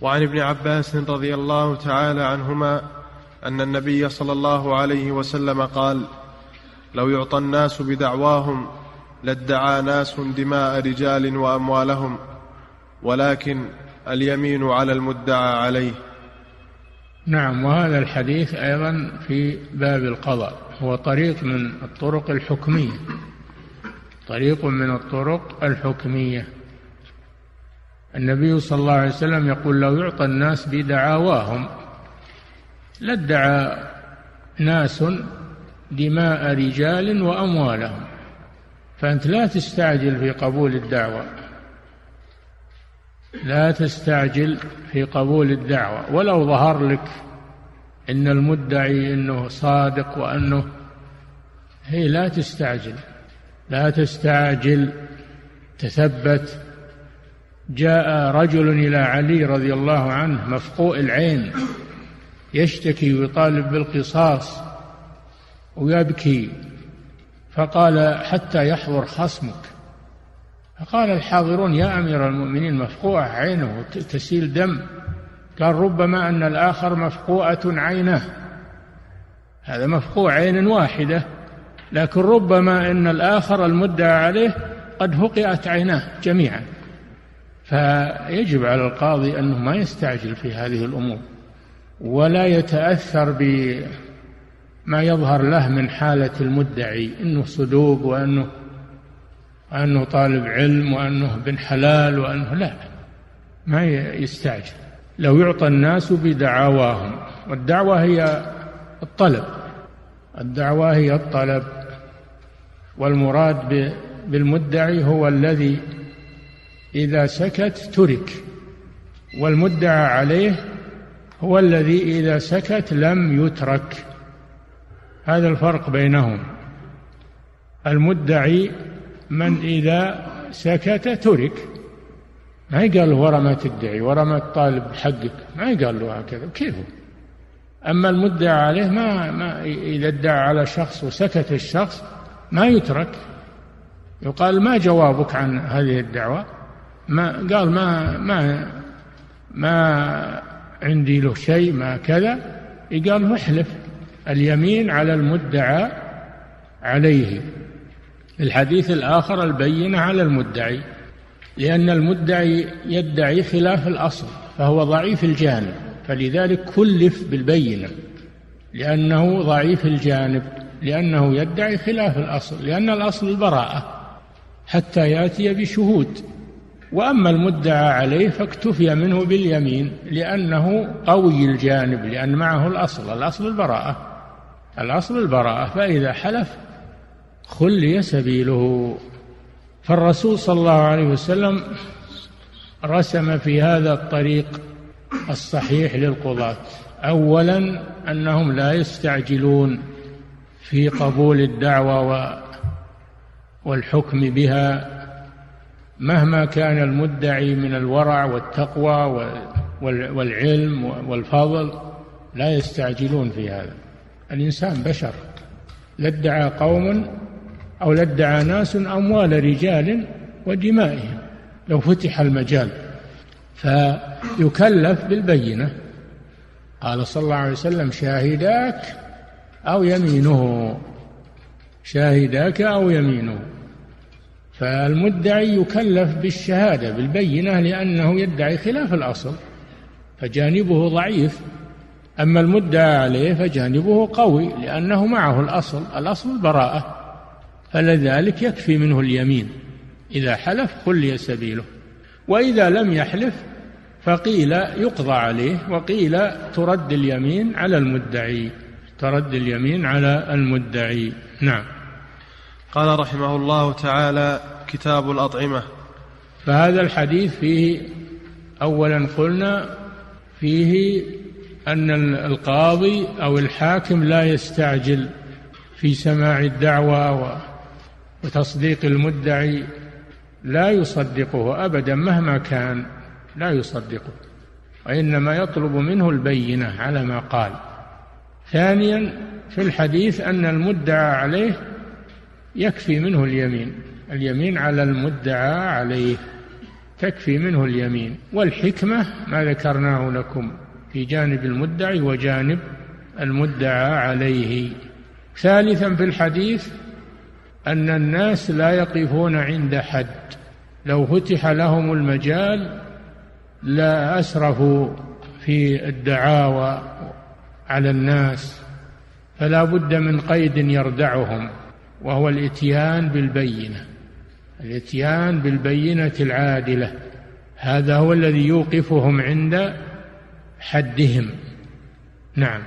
وعن ابن عباس رضي الله تعالى عنهما أن النبي صلى الله عليه وسلم قال لو يعطى الناس بدعواهم لادعى ناس دماء رجال وأموالهم ولكن اليمين على المدعى عليه. نعم وهذا الحديث أيضا في باب القضاء هو طريق من الطرق الحكمية. طريق من الطرق الحكمية. النبي صلى الله عليه وسلم يقول لو يعطى الناس بدعاواهم لادعى ناس دماء رجال وأموالهم فأنت لا تستعجل في قبول الدعوة. لا تستعجل في قبول الدعوة. ولو ظهر لك إن المدعي إنه صادق وأنه هي لا تستعجل. لا تستعجل تثبت. جاء رجل إلى علي رضي الله عنه مفقوء العين يشتكي ويطالب بالقصاص ويبكي فقال حتى يحضر خصمك. فقال الحاضرون يا أمير المؤمنين مفقوعة عينه تسيل دم. قال ربما أن الآخر مفقوعة عينه. هذا مفقوع عين واحدة لكن ربما أن الآخر المدعى عليه قد فقئت عيناه جميعا. فيجب على القاضي أنه ما يستعجل في هذه الأمور ولا يتأثر بما يظهر له من حالة المدعي أنه صدوق وأنه وأنه طالب علم وأنه بن حلال وأنه لا ما يستعجل. لو يعطى الناس بدعواهم والدعوة هي الطلب الدعوة هي الطلب والمراد بالمدعي هو الذي إذا سكت ترك والمدعى عليه هو الذي إذا سكت لم يترك. هذا الفرق بينهم. المدعي من إذا سكت ترك. ما يقال له ورا ما تدعي ورا ما تطالب حقك ما يقال له هكذا كيف؟ أما المدعى عليه ما, ما إذا ادعى على شخص وسكت الشخص ما يترك. يقال ما جوابك عن هذه الدعوة؟ ما قال ما ما ما عندي له شيء ما كذا. قال احلف اليمين على المدعى عليه. الحديث الآخر البينة على المدعي لأن المدعي يدعي خلاف الأصل فهو ضعيف الجانب. فلذلك كلف بالبينة لأنه ضعيف الجانب لأنه يدعي خلاف الأصل لأن الأصل البراءة حتى يأتي بشهود. وأما المدعى عليه فاكتفي منه باليمين لأنه قوي الجانب لأن معه الأصل الأصل البراءة. الأصل البراءة فإذا حلف خلي سبيله. فالرسول صلى الله عليه وسلم رسم في هذا الطريق الصحيح للقضاة. أولا أنهم لا يستعجلون في قبول الدعوة والحكم بها مهما كان المدعي من الورع والتقوى والعلم والفضل لا يستعجلون في هذا. الإنسان بشر. لادعى قوم أو لادعى ناس أموال رجال ودمائهم لو فتح المجال. فيكلف بالبينة. قال صلى الله عليه وسلم شاهداك أو يمينه. شاهداك أو يمينه. فالمدعي يكلف بالشهادة بالبينة لأنه يدعي خلاف الأصل فجانبه ضعيف. أما المدعى عليه فجانبه قوي لأنه معه الأصل الأصل البراءة فلذلك يكفي منه اليمين إذا حلف خلي سبيله. وإذا لم يحلف فقيل يقضى عليه وقيل ترد اليمين على المدعي ترد اليمين على المدعي. نعم. قال رحمه الله تعالى كتاب الأطعمة. فهذا الحديث فيه أولا قلنا فيه أن القاضي أو الحاكم لا يستعجل في سماع الدعوة وتصديق المدعي لا يصدقه أبدا مهما كان لا يصدقه وإنما يطلب منه البينة على ما قال. ثانيا في الحديث أن المدعى عليه يكفي منه اليمين اليمين على المدعى عليه تكفي منه اليمين. والحكمة ما ذكرناه لكم في جانب المدعي وجانب المدعى عليه. ثالثا في الحديث أن الناس لا يقفون عند حد. لو فتح لهم المجال لا أسرفوا في الدعاوى على الناس فلا بد من قيد يردعهم. وهو الإتيان بالبينة الإتيان بالبينة العادلة هذا هو الذي يوقفهم عند حدهم. نعم.